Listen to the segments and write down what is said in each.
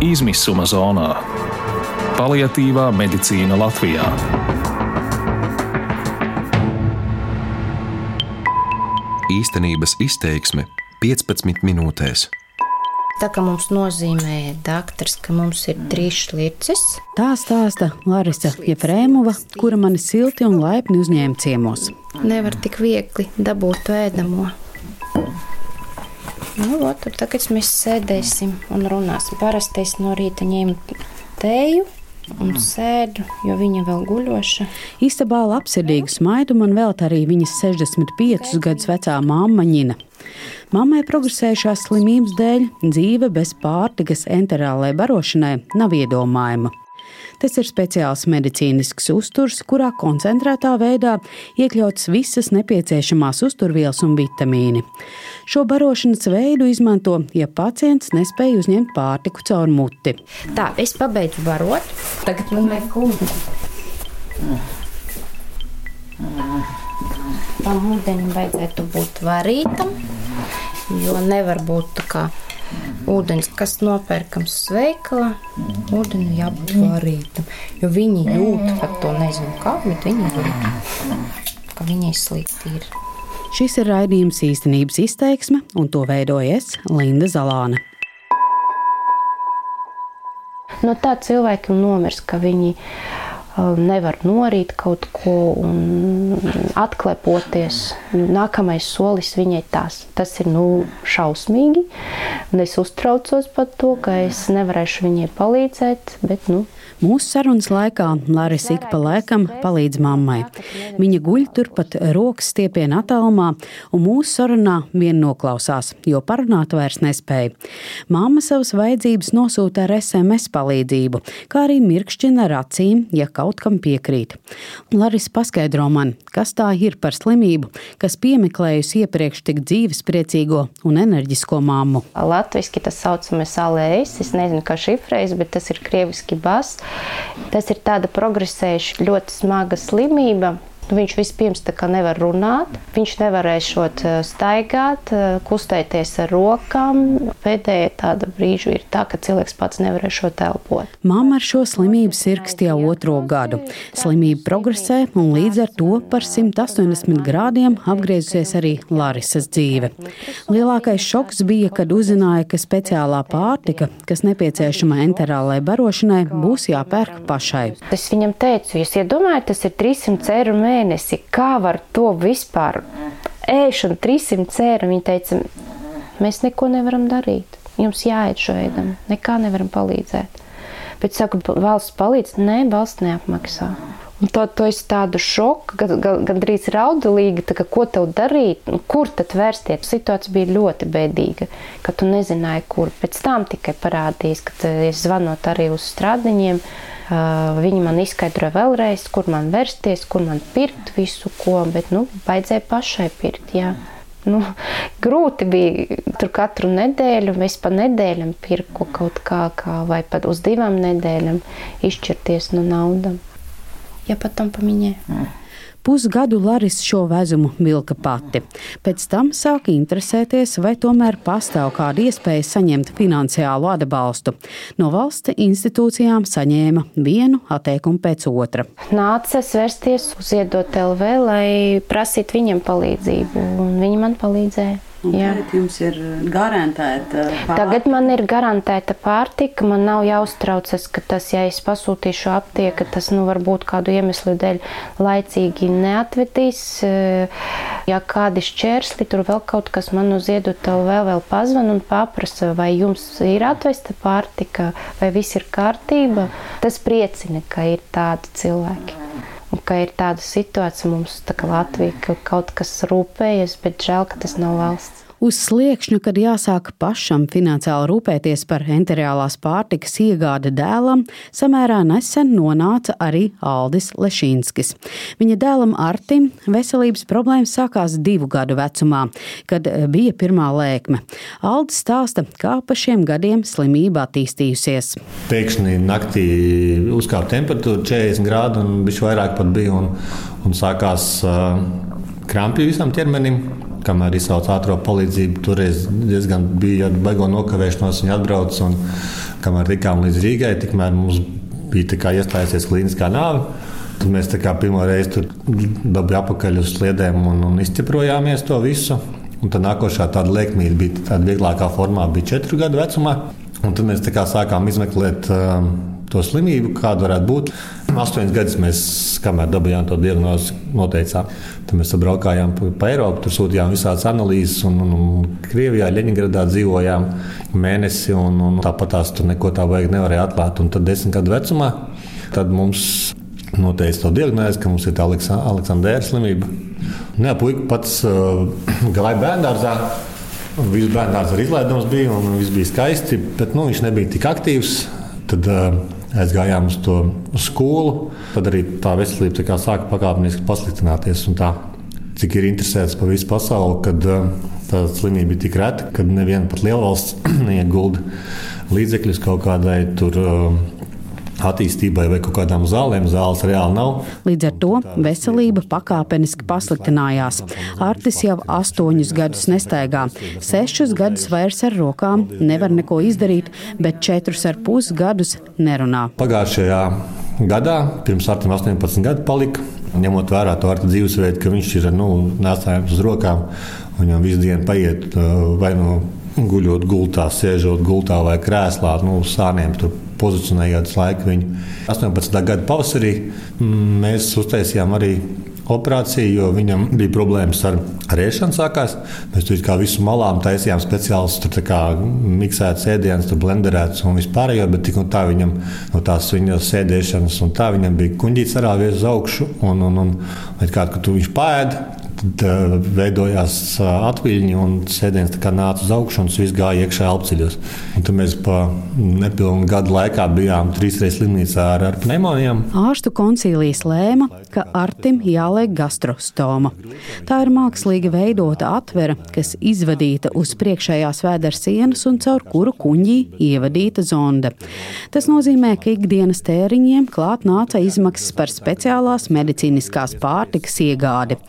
izmisuma zonā. Paliatīvā medicīna Latvijā. Īstenības izteiksme 15 minūtēs. Tā kā mums nozīmēja doktors, ka mums ir trīs šlicis. Tā stāsta Larisa Jefrēmova, kura mani silti un laipni uzņēma ciemos. Nevar tik viegli dabūt to ēdamo. Nu, ot, tur tagad mēs sēdēsim un runāsim. Parasti es no rīta ņēmu tēju un sēdu, jo viņa vēl guļoša. Istabā labsirdīgu smaidu man velta arī viņas 65 gadus vecā māma Ņina. Mammai progresējušās slimības dēļ dzīve bez pārtikas enterālai barošanai nav iedomājama. Tas ir speciāls medicīnisks uzturs, kurā koncentrētā veidā iekļautas visas nepieciešamās uzturvielas un vitamīni. Šo barošanas veidu izmanto, ja pacients nespēj uzņemt pārtiku caur muti. Tā, es pabeidzu barot. Tagad man vajag ūdeni. Tam ūdenim vajadzētu būt varītam, jo nevar būt tā kā ūdens, kas nopērkams veikalā. Ūdeni jābūt varītam, jo viņi jūt par to nezinu kā, bet viņi jūt, ka viņai slikti ir. Šis ir raidījums īstenības izteiksme, un to veidojas Linda Zalāne. No tā cilvēki nomirst, ka viņi nevar norīt kaut ko un atklepoties. Nākamais solis viņai tas, tas ir nu, šausmīgi. Es uztraucos par to, ka es nevarēšu viņai palīdzēt. Bet, nu, Mūsu sarunas laikā Lārija ik pa laikam palīdz mammai. Viņa guļ turpat rokas stiepienā attālumā, un mūsu sarunā vien noklausās, jo parunāt vairs nespēja. Māma savas vajadzības nosūta ar SMS palīdzību, kā arī mirkšķina ar acīm, ja kaut kam piekrīt. Lārija paskaidro man, kas tā ir par slimību, kas piemeklējusi iepriekš tik dzīvespriecīgo un enerģisko māmu. Latvijasiski tas saucamais alējs, es nezinu, kā šifrējas, bet tas ir krieviski bas. Tas ir tāda progresējuša, ļoti smaga slimība. Nu, viņš vispirms nevar runāt, viņš nevarēšot staigāt, kustēties ar rokām. Pēdējā tāda brīža ir tā, ka cilvēks pats nevarēšot elpot. Māma ar šo slimību sirgst jau otro gadu. Slimība progresē, un līdz ar to par 180 grādiem apgriezusies arī Larisas dzīve. Lielākais šoks bija, kad uzzināja, ka speciālā pārtika, kas nepieciešama enterālai barošanai, būs jāpērk pašai. Es viņam teicu, jūs iedomājaties, tas ir 300 eiro mēnesī mēnesi, kā var to vispār ēšana 300 eiro. Viņa teica, mēs neko nevaram darīt. Jums jāiet šo ēdam, nekā nevaram palīdzēt. Bet saku, valsts palīdz, nē, valsts neapmaksā. Un to, to es tādu šoku, gan, gan, gandrīz raudulīgi, tā, ka, ko tev darīt, kur tad vērsties. Situācija bija ļoti bēdīga, ka tu nezināji, kur. Pēc tam tikai parādījās, kad es zvanot arī uz strādiņiem, viņi man izskaidroja vēlreiz, kur man vērsties, kur man pirkt visu ko, bet, nu, vajadzēja pašai pirkt, jā. Nu, grūti bija tur katru nedēļu, es pa nedēļam pirku kaut kā, kā vai pat uz divām nedēļām izšķirties no naudām ja потом поменяю. Pusgadu Laris šo vezumu vilka pati. Pēc tam sāka interesēties, vai tomēr pastāv kāda iespēja saņemt finansiālu atbalstu. No valsts institūcijām saņēma vienu atteikumu pēc otra. Nācis vērsties uz Iedot LV, lai prasītu viņam palīdzību, un viņi man palīdzēja. Tagad jums ir garantēta pārtika. Tagad man ir garantēta pārtika. Man nav jāuztraucas, ka tas, ja es pasūtīšu aptieku, tas nu, varbūt kādu iemeslu dēļ laicīgi neatvedīs. Ja kādi šķērsli, tur vēl kaut kas man uz iedotu, vēl, vēl pazvan un paprasa, vai jums ir atvesta pārtika, vai viss ir kārtība. Tas priecina, ka ir tādi cilvēki. Un ka ir tāda situācija mums, tā kā Latvija, ka kaut kas rūpējas, bet žēl, ka tas nav valsts. Uz sliekšņa, kad jāsāk pašam finansiāli rūpēties par enteriālās pārtikas iegādi dēlam, samērā nesen nonāca arī Aldis Lešīnskis. Viņa dēlam Artim veselības problēmas sākās divu gadu vecumā, kad bija pirmā lēkme. Aldis stāsta, kā pa šiem gadiem slimība attīstījusies. Pēkšņi naktī uzkāpa temperatūra 40 grādi un bija vairāk pat bija un, un sākās uh, krampji visam ķermenim. Kamēr izsauca ātrā palīdzību. Toreiz diezgan bija baigo nokavēšanās, viņi atbrauc. Un, kamēr tikām līdz Rīgai, tikmēr mums bija iestājusies klīniskā nāve. Tad mēs pirmo reizi tur dabūjām apakaļ uz sliedēm un, un izķeprojāmies to visu. Un tad nākošā tāda liekmība bija tāda vieglākā formā, bija četru gadu vecumā. Un tad mēs sākām izmeklēt uh, to slimību, kāda varētu būt. Astoņas gadus mēs, kamēr dabūjām to diagnozi, noteicām. Tad mēs braukājām pa Eiropu, tur sūtījām visādas analīzes, un, un, un Krievijā, Leņņģeradā dzīvojām mēnesi, un, un tāpat tās tur neko tā vajag nevarēja atklāt. Un tad desmit gadu vecumā tad mums noteica to diagnozi, ka mums ir tā Aleksandra slimība. Nē, puika pats uh, gāja bērngārzā. Viss bērngārs ar izlaidumus bija, un viss bija skaisti, bet nu, viņš nebija tik aktīvs. Tad uh, aizgājām uz to skolu. Tad arī tā veselība tā sāka pakāpeniski pasliktināties. Tā, cik ir interesēts par visu pasauli, kad uh, tā slimība ir tik reta, ka neviena pat lielvalsts neiegulda līdzekļus kaut kādai tur. Uh, attīstībai vai kaut kādām zālēm. Zāles reāli nav. Līdz ar to veselība pakāpeniski pasliktinājās. Artis jau astoņus gadus nestaigā, sešus gadus vairs ar rokām nevar neko izdarīt, bet četrus ar pus gadus nerunā. Pagājušajā gadā, pirms Artim 18 gadu palika, ņemot vērā to ar dzīvesveidu, ka viņš ir nu, nēsājams uz rokām, un viņam visu dienu paiet vai nu guļot gultā, sēžot gultā vai krēslā, nu, sāniem tur pozicionējot laiku viņu. 18. gada pavasarī mēs uztaisījām arī operāciju, jo viņam bija problēmas ar rēšanu. Sākās. Mēs tur kā visu malām taisījām speciālus, tur kā miksētas ēdienas, tur blenderētas un vispārējo, bet tik un tā viņam no tās viņa sēdēšanas un tā viņam bija kuņģīts arāvies uz augšu un, un, un, un kā, ka tu viņš pēda Tad uh, veidojās uh, atviļņi un sēdiens nāca uz augšu un viss gāja iekšā elpceļos. Un tad mēs pa nepilnu gadu laikā bijām trīs reizes slimnīcā ar, ar pneimonijām. Ārstu koncīlijas lēma, ka Artim jāliek gastrostoma. Tā ir mākslīgi veidota atvera, kas izvadīta uz priekšējās vēdera sienas un caur kuru kuņģī ievadīta zonde. Tas nozīmē, ka ikdienas tēriņiem klāt nāca izmaksas par speciālās medicīniskās pārtikas iegādi.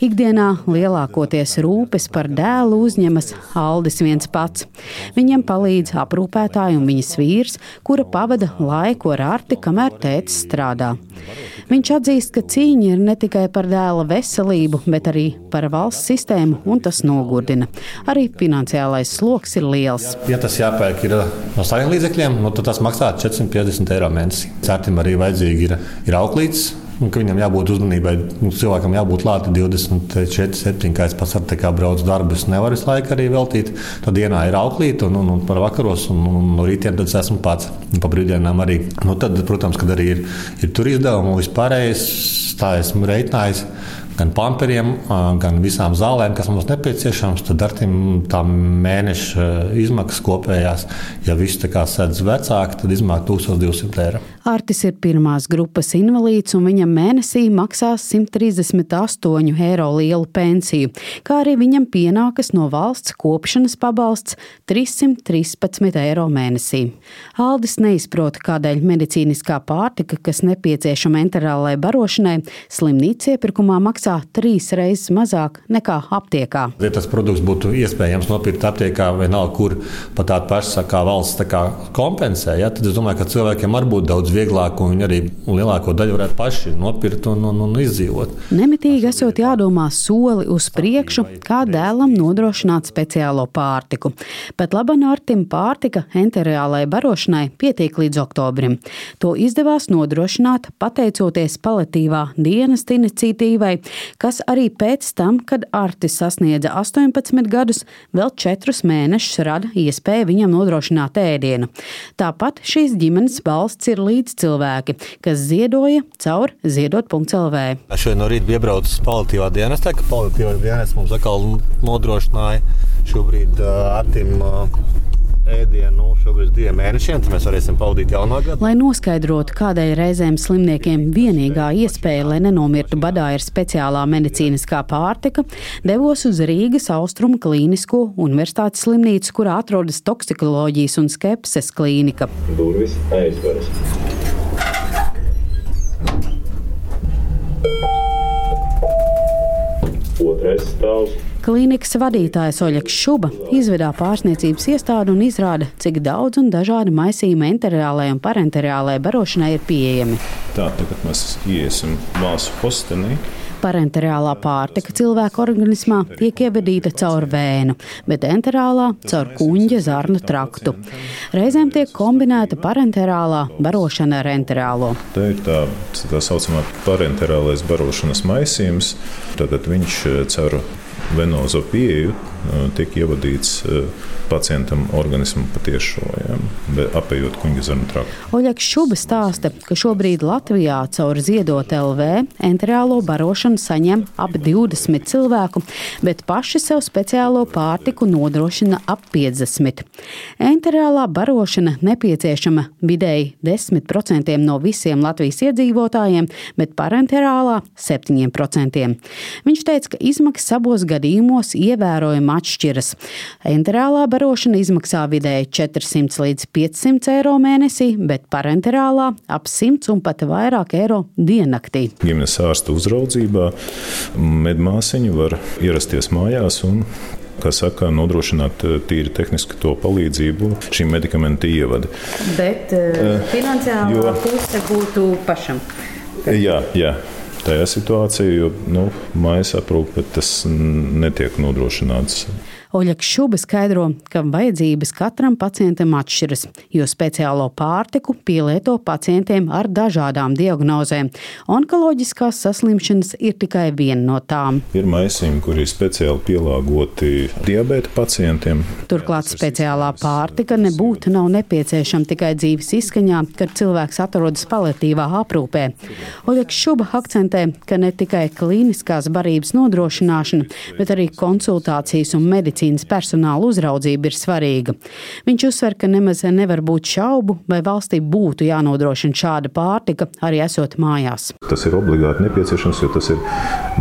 Ikdienā lielākoties rūpes par dēlu uzņemas Aldis viens pats. Viņam palīdz aprūpētāja un viņas vīrs, kura pavada laiku ar arti, kamēr tēvs strādā. Viņš atzīst, ka cīņa ir ne tikai par dēla veselību, bet arī par valsts sistēmu, un tas nogurdina. Arī finansiālais sloks ir liels. Ja tas jāpērk ir no saviem līdzekļiem, nu, tad tas maksā 450 eiro mēnesī. Certim arī vajadzīgi ir, ir auklītes un ka viņam jābūt uzmanībai. Nu, cilvēkam jābūt klāta 24, 7, kā es pats ar kā braucu darbu. Es nevaru visu laiku arī veltīt. Tad dienā ir auklīte, un, un, un par vakaros, un, un no rītiem tad es esmu pats. Un pa brīvdienām arī. Nu, tad, protams, kad arī ir, ir tur izdevumi un vispārējais, tā esmu reiķinājis gan pamperiem, gan visām zālēm, kas mums nepieciešams. Tad ar tām mēneša izmaksas kopējās, ja viss sēdz vecāki, tad izmaksā 1200 eiro. Artis ir pirmās grupas invalīds, un viņam mēnesī maksās 138 eiro lielu pensiju, kā arī viņam pienākas no valsts kopšanas pabalsts 313 eiro mēnesī. Aldis neizprot, kādēļ medicīniskā pārtika, kas nepieciešama enterālai barošanai, slimnīca iepirkumā maksā trīs reizes mazāk nekā aptiekā. Ja tas produkts būtu iespējams nopirkt aptiekā vai nav, kur pat tāda paša kā valsts tā kā kompensē, ja, tad es domāju, ka cilvēkiem var būt daudz vieglāk, un viņi arī lielāko daļu varētu paši nopirkt un, un, un izdzīvot. Nemitīgi esot jādomā soli uz priekšu, kā dēlam nodrošināt speciālo pārtiku. Pat labam artim pārtika enteriālai barošanai pietiek līdz oktobrim. To izdevās nodrošināt pateicoties palatīvā dienas iniciatīvai, kas arī pēc tam, kad artis sasniedza 18 gadus, vēl 4 mēnešus rada iespēju viņam nodrošināt ēdienu. Tāpat šīs ģimenes valsts ir līdz līdz cilvēki, kas ziedoja caur ziedot.lv. Šodien no rīta iebraucu uz paliatīvā dienestā, ka paliatīvā dienesta mums atkal nodrošināja šobrīd Artim. Uh, ēdienu nu, šobrīd diviem mēnešiem, tad mēs varēsim pavadīt jaunā gada. Lai noskaidrotu, kādai reizēm slimniekiem vienīgā iespēja, lai nenomirtu badā, ir speciālā medicīniskā pārtika, devos uz Rīgas Austrumu Klinisko universitātes slimnīcu, kurā atrodas toksikoloģijas un skepses klīnika. Durvis aizveras. Klīnikas vadītājs Oļegs Šuba izvedā pārsniecības iestādi un izrāda, cik daudz un dažādi maisījumi enteriālajai un parenteriālajai barošanai ir pieejami. Tā, tagad mēs iesim māsu postenī. Parenterālā pārtika cilvēka organismā tiek ievadīta caur vēnu, bet enterālā caur kuģa zarnu traktu. Reizēm tiek kombinēta parenterālā barošana ar enterālo. Tā ir tā, tā saucamā parenterālais barošanas maisījums. Tad viņš caur venozo pieeju tiek ievadīts pacientam organismu patiešo, ja, apējot kuģa zarnu traktu. Oļegs Šuba stāsta, ka šobrīd Latvijā caur ziedot LV enterālo barošanu saņem ap 20 cilvēku, bet paši sev speciālo pārtiku nodrošina ap 50. Enterālā barošana nepieciešama vidēji 10% no visiem Latvijas iedzīvotājiem, bet parenterālā 7%. Viņš teica, ka izmaksas abos gadījumos ievērojami atšķiras. Enterālā barošana izmaksā vidēji 400 līdz 500 eiro mēnesī, bet parenterālā ap 100 un pat vairāk eiro diennaktī. Ģimenes ārsta uzraudzībā medmāsiņa var ierasties mājās un kā saka, nodrošināt tīri tehniski to palīdzību šīm medikamentu ievadi. Bet uh, finansiālā jo, puse būtu pašam. Jā, jā. Tajā situācijā, jo nu, mājas aprūpe tas netiek nodrošināts. Oļegs Šuba skaidro, ka vajadzības katram pacientam atšķiras, jo speciālo pārtiku pielieto pacientiem ar dažādām diagnozēm. Onkoloģiskās saslimšanas ir tikai viena no tām. Ir maisījumi, kuri ir speciāli pielāgoti diabēta pacientiem. Turklāt speciālā pārtika nebūtu nav nepieciešama tikai dzīves izskaņā, kad cilvēks atrodas paliatīvā aprūpē. Oļegs Šuba akcentē, ka ne tikai klīniskās barības nodrošināšana, bet arī konsultācijas un medicīnas medicīnas personāla uzraudzība ir svarīga. Viņš uzsver, ka nemaz nevar būt šaubu, vai valstī būtu jānodrošina šāda pārtika arī esot mājās. Tas ir obligāti nepieciešams, jo tas ir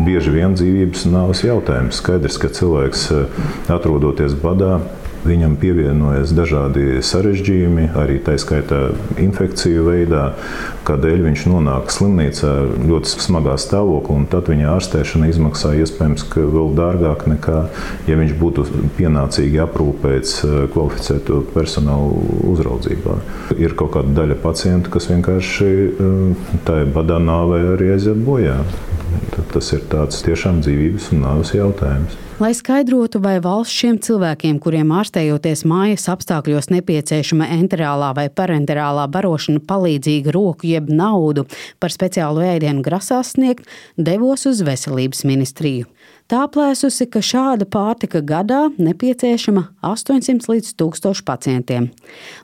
bieži vien dzīvības nāves jautājums. Skaidrs, ka cilvēks eh, atrodoties badā, Viņam pievienojas dažādi sarežģījumi, arī tā skaitā infekciju veidā, kādēļ viņš nonāk slimnīcā ļoti smagā stāvoklī, tad viņa ārstēšana izmaksā iespējams vēl dārgāk nekā, ja viņš būtu pienācīgi aprūpēts eh, kvalificēto personālu uzraudzībā. Ir kaut kāda daļa pacientu, kas vienkārši eh, tā badā nāvē arī aiziet bojā. Tas ir tāds tiešām dzīvības un nāves jautājums. Lai skaidrotu, vai valsts šiem cilvēkiem, kuriem ārstējoties mājas apstākļos nepieciešama enterālā vai parenterālā barošana palīdzīga roku jeb naudu par speciālu ēdienu grasās sniegt, devos uz veselības ministriju. Tā plēsusi, ka šāda pārtika gadā nepieciešama 800 līdz 1000 pacientiem.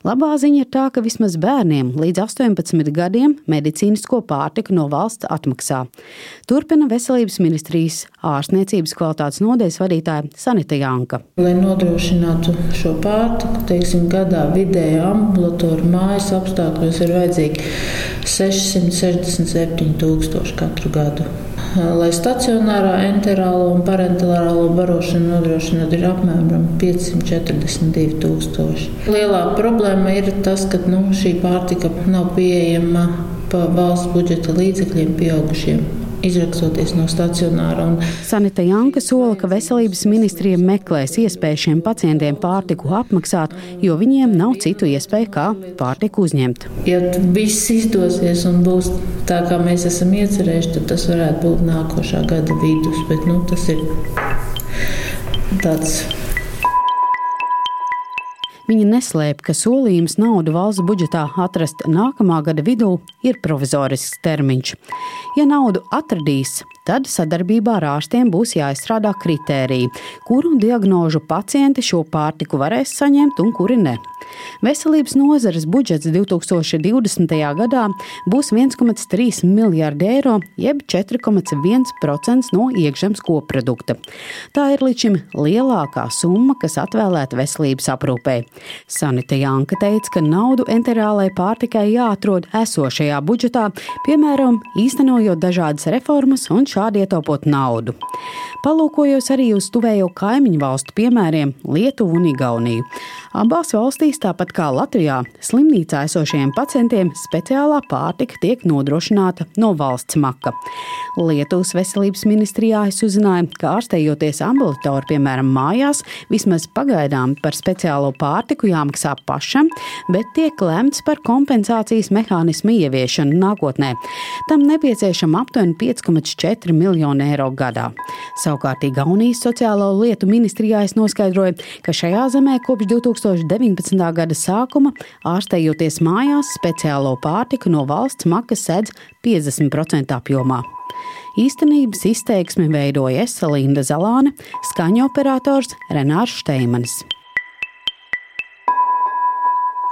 Labā ziņa ir tā, ka vismaz bērniem līdz 18 gadiem medicīnisko pārtiku no valsts atmaksā. Turpina Veselības ministrijas ārstniecības kvalitātes nodeļas vadītāja Sanita Janka. Lai nodrošinātu šo pārtiku, teiksim, gadā vidēji ambulatoriju mājas apstākļos ir vajadzīgi 667 tūkstoši katru gadu lai stacionārā enterālo un parenterālo barošanu nodrošinātu, ir apmēram 542 tūkstoši. Lielā problēma ir tas, ka nu, šī pārtika nav pieejama pa valsts budžeta līdzekļiem pieaugušiem izrakstoties no stacionāra. Un... Sanita Janka sola, ka veselības ministrija meklēs iespēju šiem pacientiem pārtiku apmaksāt, jo viņiem nav citu iespēju, kā pārtiku uzņemt. Ja viss izdosies un būs tā, kā mēs esam iecerējuši, tad tas varētu būt nākošā gada vidus. Bet nu, tas ir tāds Viņa neslēp, ka solījums naudu valsts budžetā atrast nākamā gada vidū ir provizorisks termiņš. Ja naudu atradīs, tad sadarbībā ar ārstiem būs jāizstrādā kritēriji, kuru diagnožu pacienti šo pārtiku varēs saņemt un kuri ne. Veselības nozares budžets 2020. gadā būs 1,3 miljardi eiro, jeb 4,1% no iekšzemes koprodukta. Tā ir līdz šim lielākā summa, kas atvēlēta veselības aprūpē. Sanita Janka teica, ka naudu enterālai pārtikai jāatrod esošajā budžetā, piemēram, īstenojot dažādas reformas un šādi ietaupot naudu. Palūkojos arī uz tuvējo kaimiņu valstu piemēriem Lietuvu un Igauniju. Abās valstīs, tāpat kā Latvijā, slimnīcā esošajiem pacientiem speciālā pārtika tiek nodrošināta no valsts maka. Lietuvas veselības ministrijā es uzzināju, ka ārstējoties ambulatori, piemēram, mājās, vismaz pagaidām par speciālo pārtiku jāmaksā pašam, bet tiek lemts par kompensācijas mehānismu ieviešanu nākotnē. Tam nepieciešama aptuveni 5,4 miljonu eiro gadā. Savukārt Igaunijas sociālo lietu ministrijā es noskaidroju, ka šajā zemē kopš 2000. 2019. gada sākuma, ārstējoties mājās, speciālo pārtiku no valsts makas sedz 50% apjomā. Īstenības izteiksmi veidoja Esalīna Zalāne, skaņu operators Renārs Šteimanis.